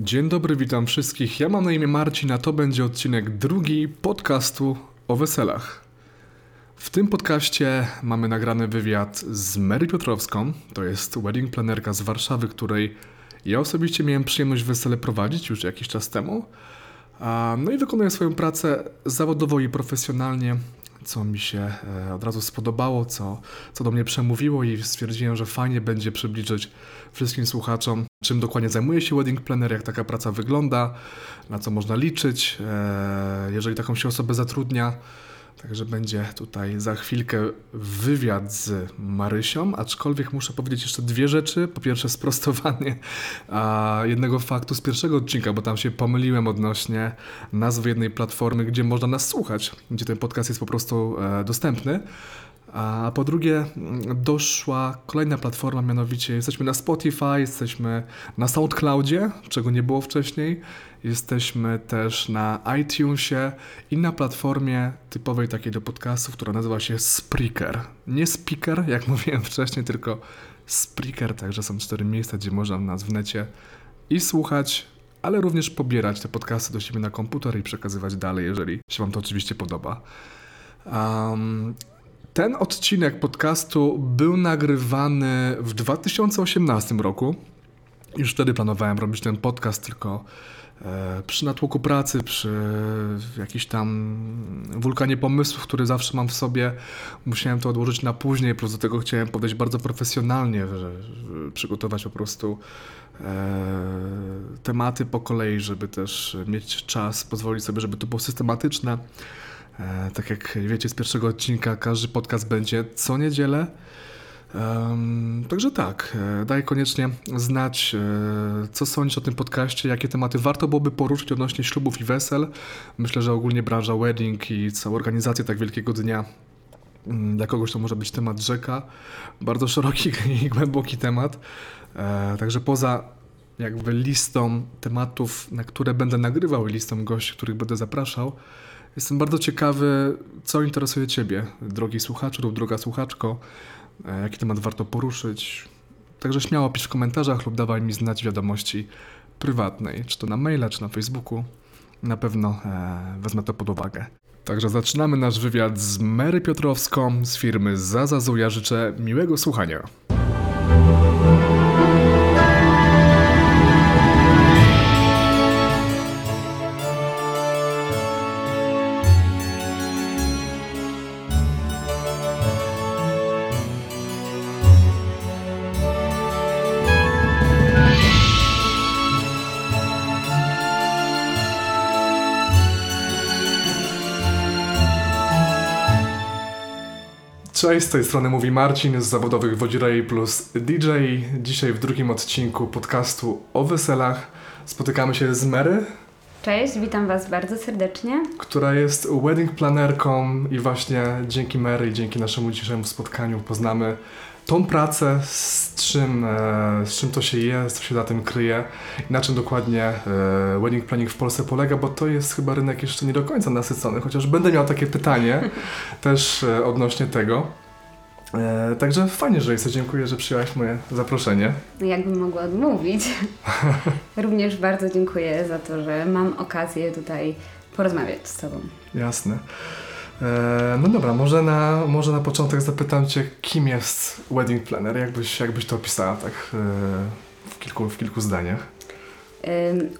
Dzień dobry, witam wszystkich. Ja mam na imię Marcin, a to będzie odcinek drugi podcastu o weselach. W tym podcaście mamy nagrany wywiad z Mary Piotrowską, to jest wedding planerka z Warszawy, której ja osobiście miałem przyjemność wesele prowadzić już jakiś czas temu. No i wykonuję swoją pracę zawodowo i profesjonalnie, co mi się e, od razu spodobało, co, co do mnie przemówiło i stwierdziłem, że fajnie będzie przybliżyć wszystkim słuchaczom, czym dokładnie zajmuje się wedding planner, jak taka praca wygląda, na co można liczyć, e, jeżeli taką się osobę zatrudnia. Także będzie tutaj za chwilkę wywiad z Marysią, aczkolwiek muszę powiedzieć jeszcze dwie rzeczy. Po pierwsze sprostowanie a jednego faktu z pierwszego odcinka, bo tam się pomyliłem odnośnie nazwy jednej platformy, gdzie można nas słuchać, gdzie ten podcast jest po prostu e, dostępny. A po drugie, doszła kolejna platforma, mianowicie jesteśmy na Spotify, jesteśmy na SoundCloudzie, czego nie było wcześniej. Jesteśmy też na iTunesie i na platformie typowej takiej do podcastów, która nazywa się Spreaker. Nie Speaker, jak mówiłem wcześniej, tylko Spreaker, także są cztery miejsca, gdzie można nas w necie i słuchać, ale również pobierać te podcasty do siebie na komputer i przekazywać dalej, jeżeli się Wam to oczywiście podoba. Um, ten odcinek podcastu był nagrywany w 2018 roku. Już wtedy planowałem robić ten podcast, tylko e, przy natłoku pracy, przy jakiś tam wulkanie pomysłów, który zawsze mam w sobie, musiałem to odłożyć na później, plus do tego chciałem podejść bardzo profesjonalnie, przygotować po prostu e, tematy po kolei, żeby też mieć czas, pozwolić sobie, żeby to było systematyczne. E, tak jak wiecie z pierwszego odcinka, każdy podcast będzie co niedzielę. Także tak, e, daj koniecznie znać, e, co sądzisz o tym podcaście, jakie tematy warto byłoby poruszyć odnośnie ślubów i wesel. Myślę, że ogólnie branża wedding i cała organizacja tak wielkiego dnia mm, dla kogoś to może być temat rzeka. Bardzo szeroki i głęboki temat. Także poza jakby listą tematów, na które będę nagrywał listą gości, których będę zapraszał, Jestem bardzo ciekawy, co interesuje Ciebie, drogi słuchaczu lub droga słuchaczko, e, jaki temat warto poruszyć. Także śmiało pisz w komentarzach lub dawaj mi znać wiadomości prywatnej, czy to na maila, czy na Facebooku. Na pewno e, wezmę to pod uwagę. Także zaczynamy nasz wywiad z Mary Piotrowską z firmy Zazazu. Ja życzę miłego słuchania. Cześć, z tej strony mówi Marcin z zawodowych Wodzirej plus DJ. Dzisiaj w drugim odcinku podcastu o weselach spotykamy się z Mary. Cześć, witam Was bardzo serdecznie. Która jest wedding planerką i właśnie dzięki Mary i dzięki naszemu dzisiejszemu spotkaniu poznamy tą pracę, z czym, e, z czym to się je, co się za tym kryje i na czym dokładnie e, wedding planning w Polsce polega, bo to jest chyba rynek jeszcze nie do końca nasycony, chociaż będę miał takie pytanie też e, odnośnie tego. Także fajnie, że jesteś. Dziękuję, że przyjęłaś moje zaproszenie. Jakbym mogła odmówić. Również bardzo dziękuję za to, że mam okazję tutaj porozmawiać z Tobą. Jasne. E, no dobra, może na, może na początek zapytam Cię, kim jest wedding planner? Jakbyś, jakbyś to opisała tak e, w kilku, w kilku zdaniach?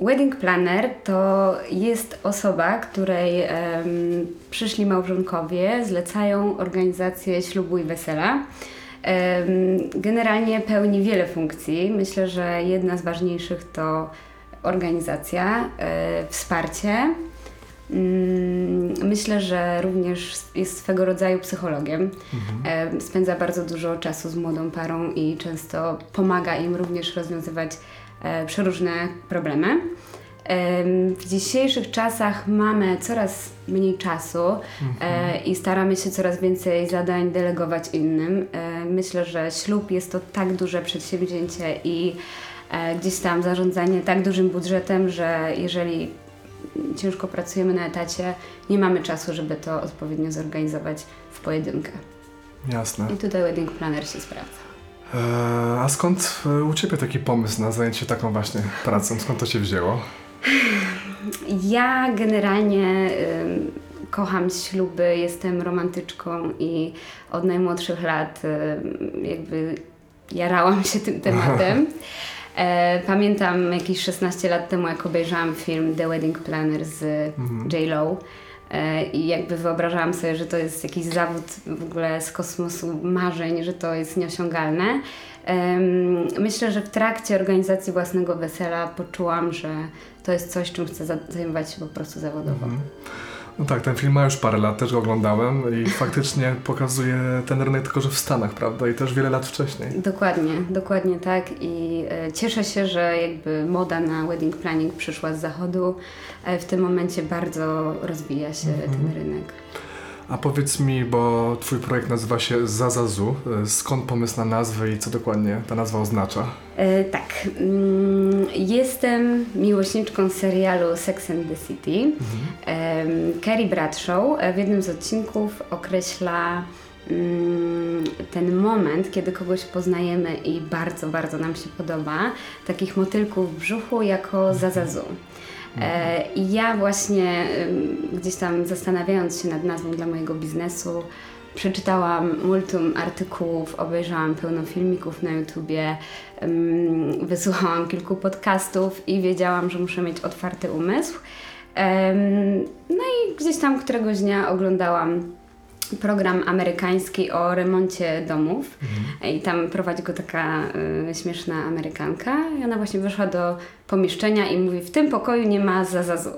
Wedding planner to jest osoba, której um, przyszli małżonkowie zlecają organizację ślubu i wesela. Um, generalnie pełni wiele funkcji. Myślę, że jedna z ważniejszych to organizacja, e, wsparcie, Mm, myślę, że również jest swego rodzaju psychologiem. Mhm. Spędza bardzo dużo czasu z młodą parą i często pomaga im również rozwiązywać e, przeróżne problemy. W dzisiejszych czasach mamy coraz mniej czasu e, mhm. i staramy się coraz więcej zadań delegować innym. E, myślę, że ślub jest to tak duże przedsięwzięcie i gdzieś tam zarządzanie tak dużym budżetem, że jeżeli ciężko pracujemy na etacie, nie mamy czasu, żeby to odpowiednio zorganizować w pojedynkę. Jasne. I tutaj wedding planner się sprawdza. E, a skąd e, u Ciebie taki pomysł na zajęcie się taką właśnie pracą? Skąd to się wzięło? Ja generalnie kocham śluby, jestem romantyczką i od najmłodszych lat ym, jakby jarałam się tym tematem. E, pamiętam jakieś 16 lat temu, jak obejrzałam film The Wedding Planner z J-Lo. E, I jakby wyobrażałam sobie, że to jest jakiś zawód w ogóle z kosmosu marzeń, że to jest nieosiągalne. Myślę, że w trakcie organizacji własnego wesela poczułam, że to jest coś, czym chcę za- zajmować się po prostu zawodowo. No tak, ten film ma już parę lat, też go oglądałem i faktycznie pokazuje ten rynek tylko, że w Stanach, prawda? I też wiele lat wcześniej. Dokładnie, dokładnie tak i e, cieszę się, że jakby moda na wedding planning przyszła z zachodu. E, w tym momencie bardzo rozwija się ten rynek. A powiedz mi, bo Twój projekt nazywa się Zazazu. E, Skąd pomysł na nazwę i co dokładnie ta nazwa oznacza? E, tak, mm, jestem miłośniczką serialu Sex and the City. Em, Carrie Bradshaw e, w jednym z odcinków określa mm, ten moment, kiedy kogoś poznajemy i bardzo, bardzo nam się podoba, takich motylków w brzuchu jako zazazu. E, I ja właśnie gdzieś tam zastanawiając się nad nazwą dla mojego biznesu, przeczytałam multum artykułów, obejrzałam pełno filmików na YouTubie, wysłuchałam kilku podcastów i wiedziałam, że muszę mieć otwarty umysł. No i gdzieś tam któregoś dnia oglądałam program amerykański o remoncie domów i tam prowadzi go taka y, śmieszna Amerykanka i ona właśnie wyszła do pomieszczenia i mówi w tym pokoju nie ma zazazu.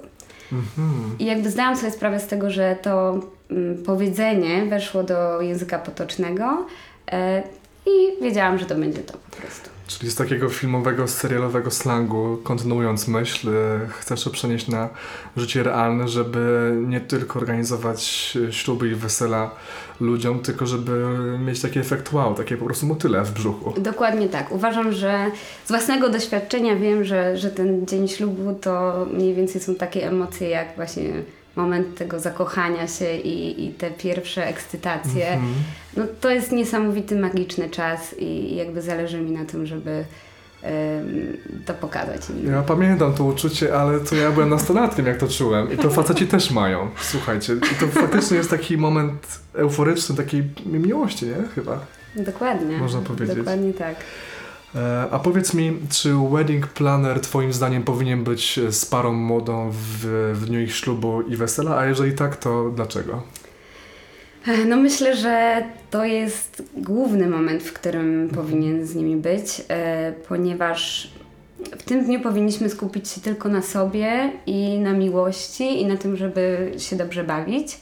I jakby zdałam sobie sprawę z tego, że to mm, powiedzenie weszło do języka potocznego e, i wiedziałam, że to będzie to po prostu. Czyli z takiego filmowego, serialowego slangu, kontynuując myśl, e, chcesz to przenieść na życie realne, żeby nie tylko organizować e, śluby i wesela ludziom, tylko żeby mieć taki efekt wow, takie po prostu motyle w brzuchu. Dokładnie tak. Uważam, że z własnego doświadczenia wiem, że, że ten dzień ślubu to mniej więcej są takie emocje jak właśnie moment tego zakochania się i, i te pierwsze ekscytacje. No to jest niesamowity, magiczny czas i jakby zależy mi na tym, żeby to pokazać innym. Ja pamiętam to uczucie, ale to ja byłem nastolatkiem, jak to czułem. I to faceci też mają, słuchajcie. I to faktycznie jest taki moment euforyczny, takiej miłości, nie? Chyba. Dokładnie. Można powiedzieć. Dokładnie tak. E, A powiedz mi, czy wedding planner twoim zdaniem powinien być e, z parą młodą w, w dniu ich ślubu i wesela? A jeżeli tak, to dlaczego? No myślę, że to jest główny moment, w którym powinien z nimi być, e, ponieważ w tym dniu powinniśmy skupić się tylko na sobie i na miłości i na tym, żeby się dobrze bawić.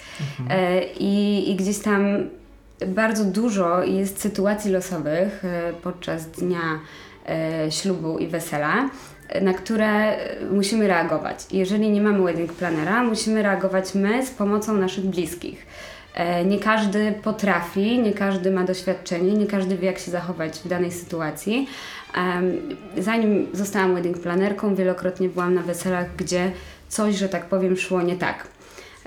E, I, I gdzieś tam bardzo dużo jest sytuacji losowych e, podczas dnia e, ślubu i wesela, e, na które musimy reagować. Jeżeli nie mamy wedding planera, musimy reagować my z pomocą naszych bliskich. Nie każdy potrafi, nie każdy ma doświadczenie, nie każdy wie, jak się zachować w danej sytuacji. Zanim zostałam wedding planerką, wielokrotnie byłam na weselach, gdzie coś, że tak powiem, szło nie tak.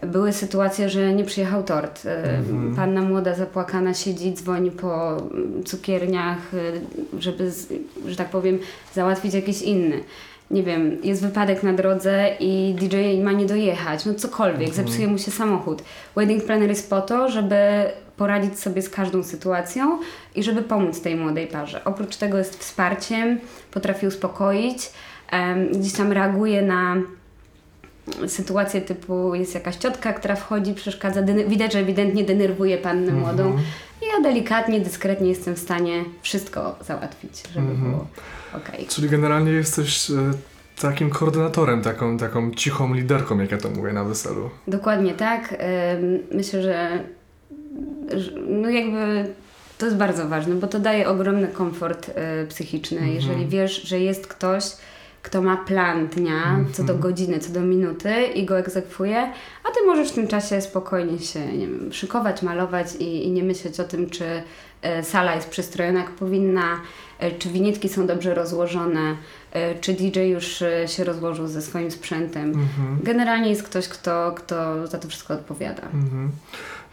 Były sytuacje, że nie przyjechał tort. E, Panna młoda zapłakana siedzi, dzwoni po mm, cukierniach, e, żeby, że tak powiem, załatwić jakiś inny. Nie wiem, jest wypadek na drodze i DJ ma nie dojechać, no cokolwiek, zepsuje mu się samochód. Wedding planner jest po to, żeby poradzić sobie z każdą sytuacją i żeby pomóc tej młodej parze. Oprócz tego jest wsparciem, potrafi uspokoić, gdzieś tam reaguje na sytuacje typu jest jakaś ciotka, która wchodzi, przeszkadza, widać, że ewidentnie denerwuje pannę młodą i ja delikatnie, dyskretnie jestem w stanie wszystko załatwić, żeby było okej. Czyli generalnie jesteś e, takim koordynatorem, taką, taką cichą liderką, jak ja to mówię na weselu. Dokładnie tak. Myślę, że, no jakby to jest bardzo ważne, bo to daje ogromny komfort y, psychiczny. Jeżeli wiesz, że jest ktoś, kto ma plan dnia, co do godziny, co do minuty i go egzekwuje, a ty możesz w tym czasie spokojnie się nie wiem, szykować, malować i, i nie myśleć o tym, czy y, sala jest przystrojona jak powinna, y, czy winietki są dobrze rozłożone, e, czy DJ już e, się rozłożył ze swoim sprzętem. Mhm. Generalnie jest ktoś, kto, kto za to wszystko odpowiada. Mhm.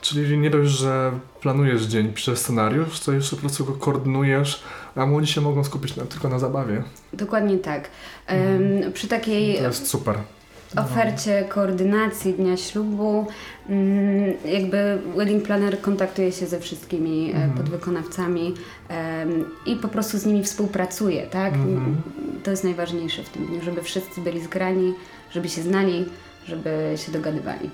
Czyli nie dość, że planujesz dzień, piszesz scenariusz, to jeszcze po prostu go koordynujesz, a młodzi się mogą skupić na, tylko na zabawie. Dokładnie tak. Em, Przy takiej To jest super. ofercie koordynacji dnia ślubu, mm, jakby wedding planner kontaktuje się ze wszystkimi e, Mhm. podwykonawcami i po prostu z nimi współpracuje, tak? Mhm. To jest najważniejsze w tym dniu, żeby wszyscy byli zgrani, żeby się znali, żeby się dogadywali.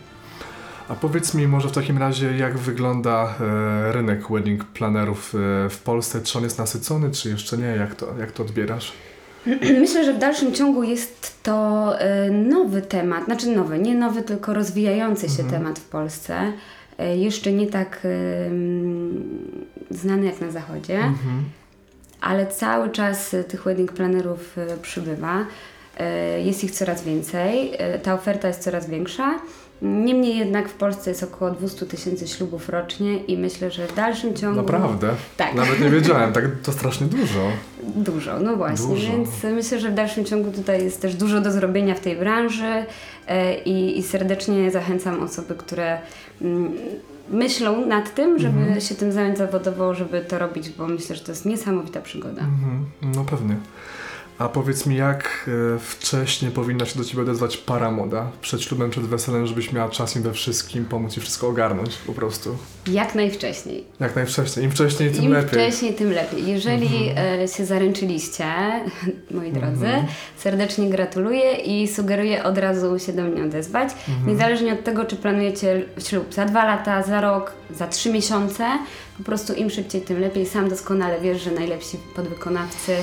A powiedz mi może w takim razie, jak wygląda e, rynek wedding planerów e, w Polsce? Czy on jest nasycony, czy jeszcze nie? Jak to, jak to odbierasz? Myślę, że w dalszym ciągu jest to e, nowy temat, znaczy nowy, nie nowy, tylko rozwijający się Mhm. temat w Polsce. E, Jeszcze nie tak znany jak na zachodzie, Mhm. ale cały czas e, tych wedding planerów e, przybywa. Jest ich coraz więcej, ta oferta jest coraz większa. Niemniej jednak w Polsce jest około 200 tysięcy ślubów rocznie i myślę, że w dalszym ciągu... Naprawdę? Tak. Nawet nie wiedziałem, tak to strasznie dużo. Dużo, no właśnie, Dużo. więc myślę, że w dalszym ciągu tutaj jest też dużo do zrobienia w tej branży e, i, i serdecznie zachęcam osoby, które mm, myślą nad tym, żeby Mhm. się tym zająć zawodowo, żeby to robić, bo myślę, że to jest niesamowita przygoda. Mhm. No pewnie. A powiedz mi, jak e, wcześnie powinna się do Ciebie odezwać para młoda przed ślubem, przed weselem, żebyś miała czas im we wszystkim, pomóc Ci wszystko ogarnąć po prostu. Jak najwcześniej. Jak najwcześniej. Im wcześniej, tym Im lepiej. wcześniej, tym lepiej. Jeżeli e, się zaręczyliście, moi drodzy, Mhm. serdecznie gratuluję i sugeruję od razu się do mnie odezwać. Mhm. Niezależnie od tego, czy planujecie ślub za dwa lata, za rok, za trzy miesiące, po prostu im szybciej, tym lepiej. Sam doskonale wiesz, że najlepsi podwykonawcy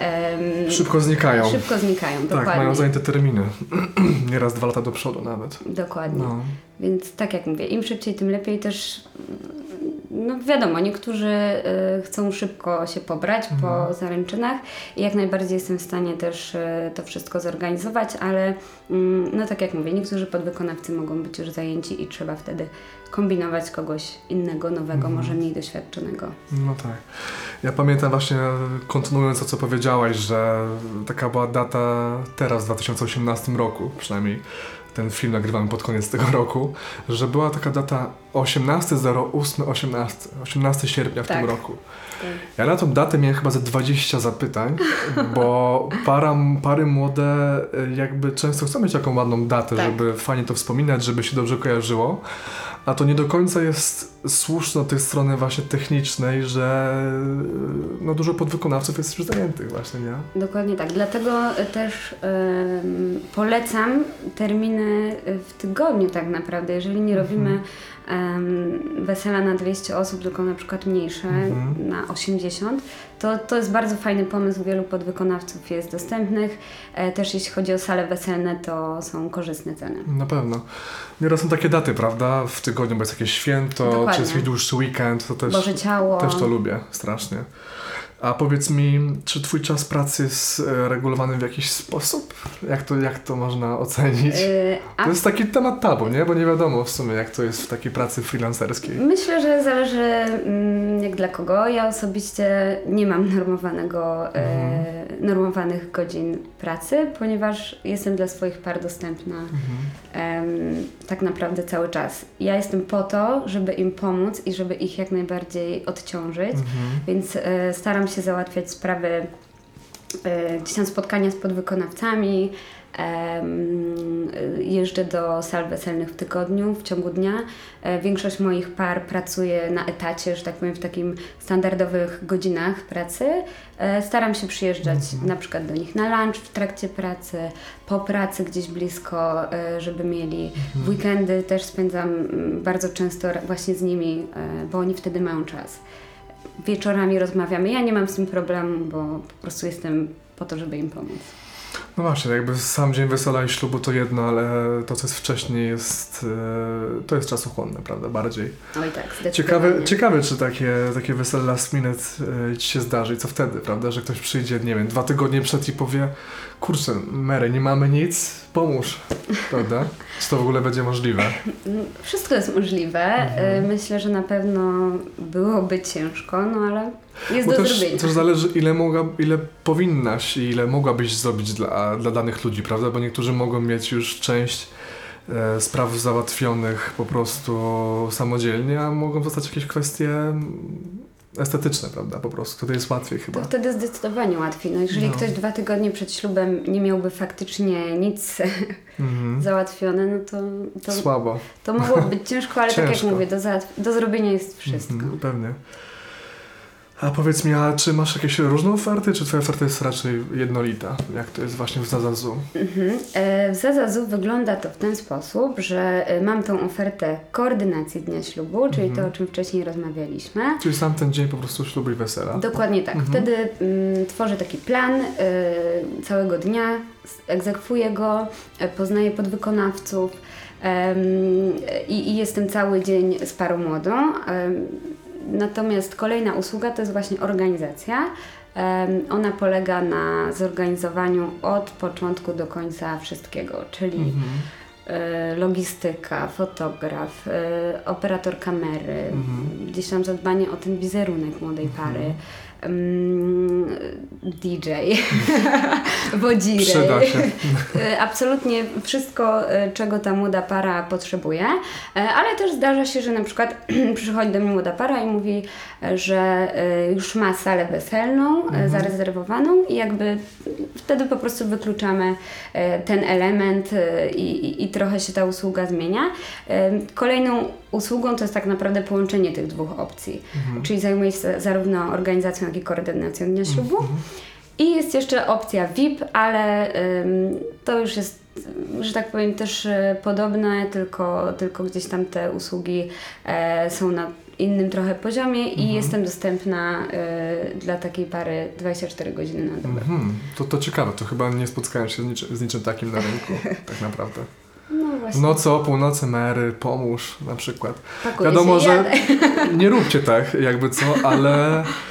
em, Szybko znikają. szybko znikają. tak, dokładnie. mają zajęte terminy. Nieraz dwa lata do przodu nawet. Dokładnie. No. Więc tak jak mówię, im szybciej, tym lepiej też. No wiadomo, niektórzy y, chcą szybko się pobrać po zaręczynach i jak najbardziej jestem w stanie też y, to wszystko zorganizować, ale mm, no tak jak mówię, niektórzy podwykonawcy mogą być już zajęci i trzeba wtedy kombinować kogoś innego, nowego, może mniej doświadczonego. No tak. Ja pamiętam właśnie, kontynuując to, co powiedziałaś, że taka była data teraz, w 2018 roku, przynajmniej ten film nagrywamy pod koniec tego roku, że była taka data 18.08.18, 18 sierpnia w Tak. tym roku. Ja na tą datę miałem chyba ze 20 zapytań, bo para, pary młode jakby często chcą mieć taką ładną datę, Tak. żeby fajnie to wspominać, żeby się dobrze kojarzyło, a to nie do końca jest słuszne od tej strony właśnie technicznej, że y, no dużo podwykonawców jest już zajętych właśnie, nie? Dokładnie tak. Dlatego y, też polecam terminy w tygodniu tak naprawdę. Jeżeli nie robimy em, wesela na 200 osób, tylko na przykład mniejsze, Mhm. na 80, to, to jest bardzo fajny pomysł. Wielu podwykonawców jest dostępnych. E, też jeśli chodzi o sale weselne, to są korzystne ceny. Na pewno. Nieraz są takie daty, prawda? W tygodniu, bo jest jakieś święto, Dokładnie. czy jest jakiś dłuższy weekend, to też... Boże ciało. Też to lubię, strasznie. A powiedz mi, czy twój czas pracy jest e, regulowany w jakiś sposób? Jak to, jak to można ocenić? Y, a To jest taki temat tabu, nie? Bo nie wiadomo w sumie, jak to jest w takiej pracy freelancerskiej. Myślę, że zależy mm, jak dla kogo. Ja osobiście nie mam normowanego, e, normowanych godzin pracy, ponieważ jestem dla swoich par dostępna em, tak naprawdę cały czas. Ja jestem po to, żeby im pomóc i żeby ich jak najbardziej odciążyć, więc e, staram się załatwiać sprawy e, gdzieś tam spotkania z podwykonawcami, y, jeżdżę do sal weselnych w tygodniu, w ciągu dnia. E, Większość moich par pracuje na etacie, że tak powiem, w takim standardowych godzinach pracy. E, Staram się przyjeżdżać na przykład do nich na lunch w trakcie pracy, po pracy gdzieś blisko, e, żeby mieli. W weekendy też spędzam mm, bardzo często właśnie z nimi, bo oni wtedy mają czas wieczorami rozmawiamy. Ja nie mam z tym problemu, bo po prostu jestem po to, żeby im pomóc. No właśnie, jakby sam dzień wesela i ślubu to jedno, ale to, co jest wcześniej jest, e, to jest czasochłonne, prawda? Bardziej. Oj tak, zdecydowanie. Ciekawe, ciekawe czy takie, takie wesele last minute e, ci się zdarzy i co wtedy, prawda? Że ktoś przyjdzie, nie wiem, dwa tygodnie przed i powie kurczę, Mary, nie mamy nic, pomóż, prawda? Czy to w ogóle będzie możliwe? Wszystko jest możliwe. Mhm. Y, Myślę, że na pewno byłoby ciężko, no ale jest Bo do też, zrobienia. też zależy, ile, mogła, ile powinnaś i ile mogłabyś zrobić dla, dla danych ludzi, prawda? Bo niektórzy mogą mieć już część e, spraw załatwionych po prostu samodzielnie, a mogą zostać jakieś kwestie estetyczne, prawda? Po prostu wtedy jest łatwiej chyba. To wtedy zdecydowanie łatwiej. No jeżeli No. ktoś dwa tygodnie przed ślubem nie miałby faktycznie nic Mhm. załatwione, no to, to, Słabo. to mogłoby być ciężko, ale tak jak Ciężko. mówię, do, załatw- do zrobienia jest wszystko. Mhm, pewnie. A powiedz mi, a czy masz jakieś różne oferty, czy twoja oferta jest raczej jednolita? Jak to jest właśnie w Zazazu? Mhm. E, W Zazazu wygląda to w ten sposób, że e, mam tą ofertę koordynacji dnia ślubu, czyli Mhm. to, o czym wcześniej rozmawialiśmy. Czyli sam ten dzień po prostu ślubu i wesela? Dokładnie tak. Mhm. Wtedy mm, tworzę taki plan y, całego dnia, egzekwuję go, e, poznaję podwykonawców i, i jestem cały dzień z parą młodą. Natomiast kolejna usługa to jest właśnie organizacja. Ona polega na zorganizowaniu od początku do końca wszystkiego, czyli Mhm. e, logistyka, fotograf, e, operator kamery, Mhm. gdzieś tam zadbanie o ten wizerunek młodej pary, mm, DJ, wodziry. Przyda się. E, Absolutnie wszystko, e, czego ta młoda para potrzebuje, E, ale też zdarza się, że na przykład przychodzi do mnie młoda para i mówi, że już ma salę weselną Mhm. zarezerwowaną i jakby wtedy po prostu wykluczamy ten element i, i, i trochę się ta usługa zmienia. Kolejną usługą to jest tak naprawdę połączenie tych dwóch opcji, Mhm. czyli zajmuję się zarówno organizacją, jak i koordynacją dnia ślubu. Mhm. I jest jeszcze opcja VIP, ale ym, to już jest, że tak powiem, też e, podobne, tylko, tylko gdzieś tam te usługi e, są na innym trochę poziomie i Mhm. jestem dostępna e, dla takiej pary 24 godziny na dobę. Mhm. To, to ciekawe, to chyba nie spotkałem się z niczym, z niczym takim na rynku, tak naprawdę. No właśnie, północy, Mary, pomóż na przykład. pakuję Wiadomo, że jadę. nie róbcie tak, jakby co, ale,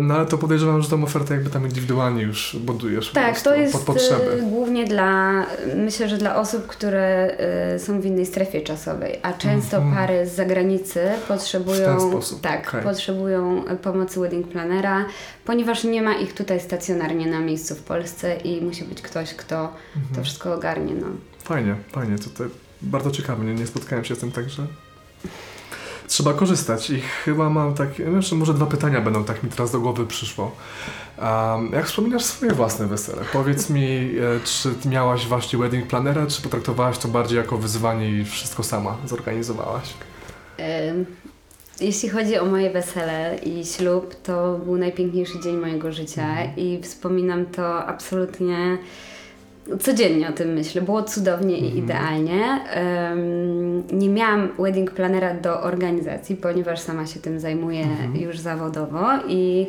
no, ale to podejrzewam, że tą ofertę jakby tam indywidualnie już budujesz Tak, to jest pod potrzeby. e, głównie dla, myślę, że dla osób, które e, są w innej strefie czasowej, a często Mhm. pary z zagranicy potrzebują, tak, okej. potrzebują e, pomocy wedding planera, ponieważ nie ma ich tutaj stacjonarnie na miejscu w Polsce i musi być ktoś, kto to Mhm. wszystko ogarnie. No. Fajnie, fajnie, to bardzo ciekawe, nie, nie spotkałem się z tym także. Trzeba korzystać i chyba mam takie, jeszcze może dwa pytania będą, tak mi teraz do głowy przyszło. Um, jak wspominasz swoje własne wesele? Powiedz mi, e, czy miałaś właśnie wedding planera, czy potraktowałaś to bardziej jako wyzwanie i wszystko sama zorganizowałaś? Jeśli chodzi o moje wesele i ślub, to był najpiękniejszy dzień mojego życia i wspominam to absolutnie codziennie o tym myślę. Było cudownie i Mhm. idealnie. Ym, nie miałam wedding planera do organizacji, ponieważ sama się tym zajmuję Mhm. już zawodowo i,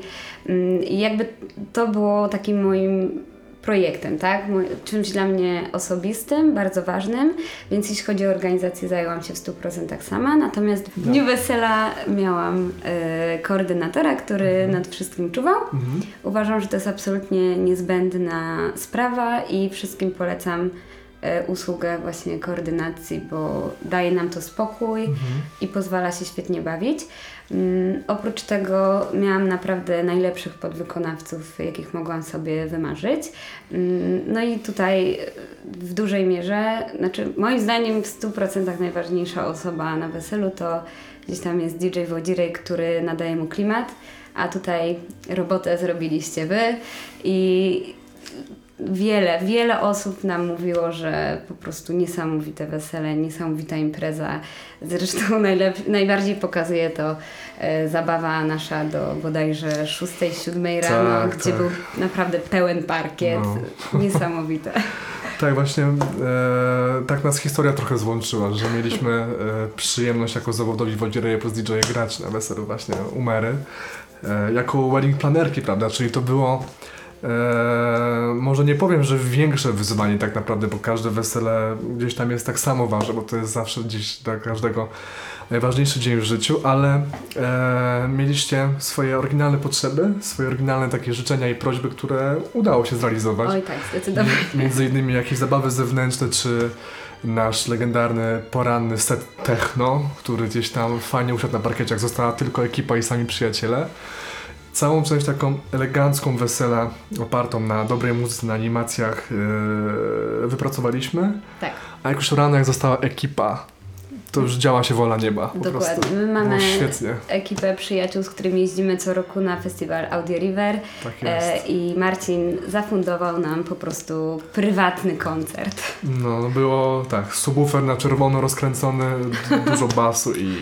i jakby to było takim moim projektem, tak? Czymś dla mnie osobistym, bardzo ważnym, więc jeśli chodzi o organizację, zajęłam się w 100% sama, natomiast w dniu wesela miałam e, koordynatora, który nad wszystkim czuwał. Mhm. Uważam, że to jest absolutnie niezbędna sprawa i wszystkim polecam usługę właśnie koordynacji, bo daje nam to spokój Mhm. i pozwala się świetnie bawić. Mm, oprócz tego miałam naprawdę najlepszych podwykonawców, jakich mogłam sobie wymarzyć. Mm, no i tutaj e, w dużej mierze, znaczy moim zdaniem w 100% najważniejsza osoba na weselu to gdzieś tam jest DJ Wodzirej, który nadaje mu klimat, a tutaj robotę zrobiliście Wy i wiele, wiele osób nam mówiło, że po prostu niesamowite wesele, niesamowita impreza. Zresztą najlep- najbardziej pokazuje to e, zabawa nasza do bodajże 6-7 rano, Tak, gdzie tak. był naprawdę pełen parkiet. No. Niesamowite. Tak, właśnie e, tak nas historia trochę złączyła, że mieliśmy e, przyjemność jako zawodowi wodzireje plus DJ grać na weselu właśnie u Mary, e, jako wedding planerki, prawda, czyli to było E, może nie powiem, że większe wyzwanie tak naprawdę, bo każde wesele gdzieś tam jest tak samo ważne, bo to jest zawsze gdzieś dla każdego najważniejszy dzień w życiu, ale e, mieliście swoje oryginalne potrzeby, swoje oryginalne takie życzenia i prośby, które udało się zrealizować. Oj tak, zdecydowanie. Między innymi jakieś zabawy zewnętrzne, czy nasz legendarny poranny set techno, który gdzieś tam fajnie usiadł na parkiecie, jak została tylko ekipa i sami przyjaciele. Całą część taką elegancką wesela, opartą na dobrej muzyce, na animacjach yy, wypracowaliśmy. Tak, A jak już rano, jak została ekipa, to już działa się wola nieba. Po prostu. dokładnie. My mamy Było świetnie, ekipę przyjaciół, z którymi jeździmy co roku na festiwal Audio River tak e, jest. i Marcin zafundował nam po prostu prywatny koncert. No, było tak, subwoofer na czerwono rozkręcony, dużo basu i,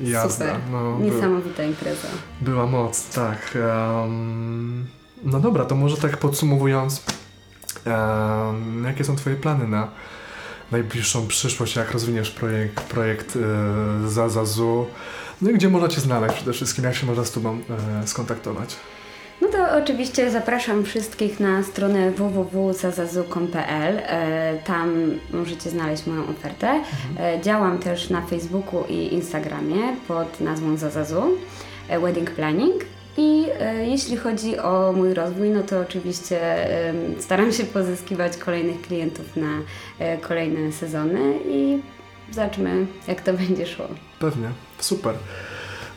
jazda. Super. No, by- Niesamowita impreza. Była moc, tak. Em, no dobra, to może tak podsumowując, em, jakie są Twoje plany na najbliższą przyszłość, jak rozwiniesz projekt, projekt e, Zazazu, no i gdzie można Cię znaleźć przede wszystkim, jak się można z Tobą e, skontaktować? No to oczywiście zapraszam wszystkich na stronę www.zazazu.pl. E, Tam możecie znaleźć moją ofertę. E, Działam też na Facebooku i Instagramie pod nazwą Zazazu e, Wedding Planning. I jeśli chodzi o mój rozwój, no to oczywiście staram się pozyskiwać kolejnych klientów na kolejne sezony i zobaczmy, jak to będzie szło. Pewnie, super.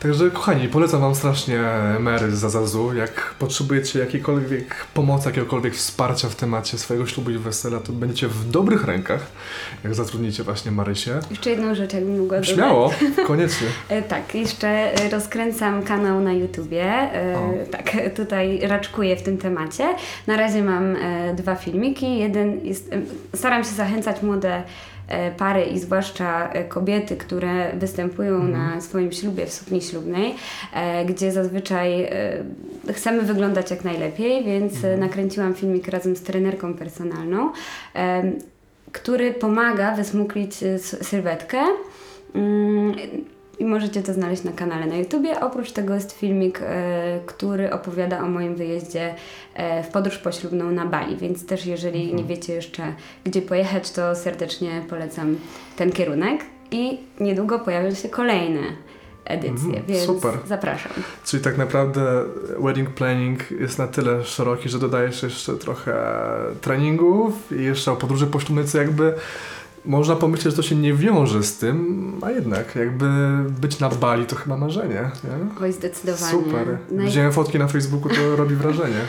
Także kochani, polecam Wam strasznie Mary z Zazazu. Jak potrzebujecie jakiejkolwiek pomocy, jakiegokolwiek wsparcia w temacie swojego ślubu i wesela, to będziecie w dobrych rękach, jak zatrudnicie właśnie Marysię. Jeszcze jedną rzecz, jakbym mogła dodać. Śmiało, koniecznie. E, Tak, jeszcze rozkręcam kanał na YouTubie. E, O. Tak, tutaj raczkuję w tym temacie. Na razie mam e, dwa filmiki. Jeden jest, staram się zachęcać młode pary i zwłaszcza e, kobiety, które występują Mhm. na swoim ślubie w sukni ślubnej, e, gdzie zazwyczaj e, chcemy wyglądać jak najlepiej, więc Mhm. e, nakręciłam filmik razem z trenerką personalną, e, który pomaga wysmuklić e, sylwetkę. I możecie to znaleźć na kanale na YouTubie. Oprócz tego jest filmik, e, który opowiada o moim wyjeździe e, w podróż poślubną na Bali, więc też jeżeli nie wiecie jeszcze gdzie pojechać, to serdecznie polecam ten kierunek. I niedługo pojawią się kolejne edycje, Mhm, więc super. zapraszam. Czyli tak naprawdę wedding planning jest na tyle szeroki, że dodajesz jeszcze trochę treningów i jeszcze o podróży poślubnej, co jakby można pomyśleć, że to się nie wiąże z tym, a jednak jakby być na Bali to chyba marzenie, nie? Oj, zdecydowanie. Super. Naj- Widziałem fotki na Facebooku, to robi wrażenie.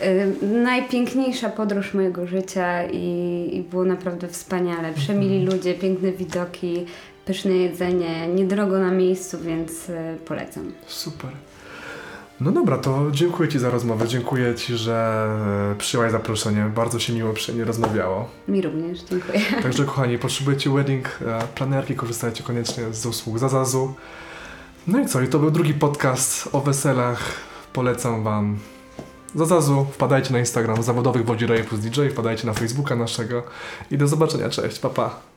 Najpiękniejsza podróż mojego życia i, i było naprawdę wspaniale. Przemili Mhm. ludzie, piękne widoki, pyszne jedzenie, niedrogo na miejscu, więc y, polecam. Super. No dobra, to dziękuję Ci za rozmowę. Dziękuję Ci, że przyjęłaś zaproszenie. Bardzo się miło przy nie rozmawiało. Mi również, dziękuję. Także kochani, potrzebujecie wedding e, planerki, korzystajcie koniecznie z usług Zazazu. No i co? I to był drugi podcast o weselach. Polecam Wam Zazazu. Wpadajcie na Instagram zawodowych Wodzi plus DJ, wpadajcie na Facebooka naszego i do zobaczenia. Cześć, pa pa.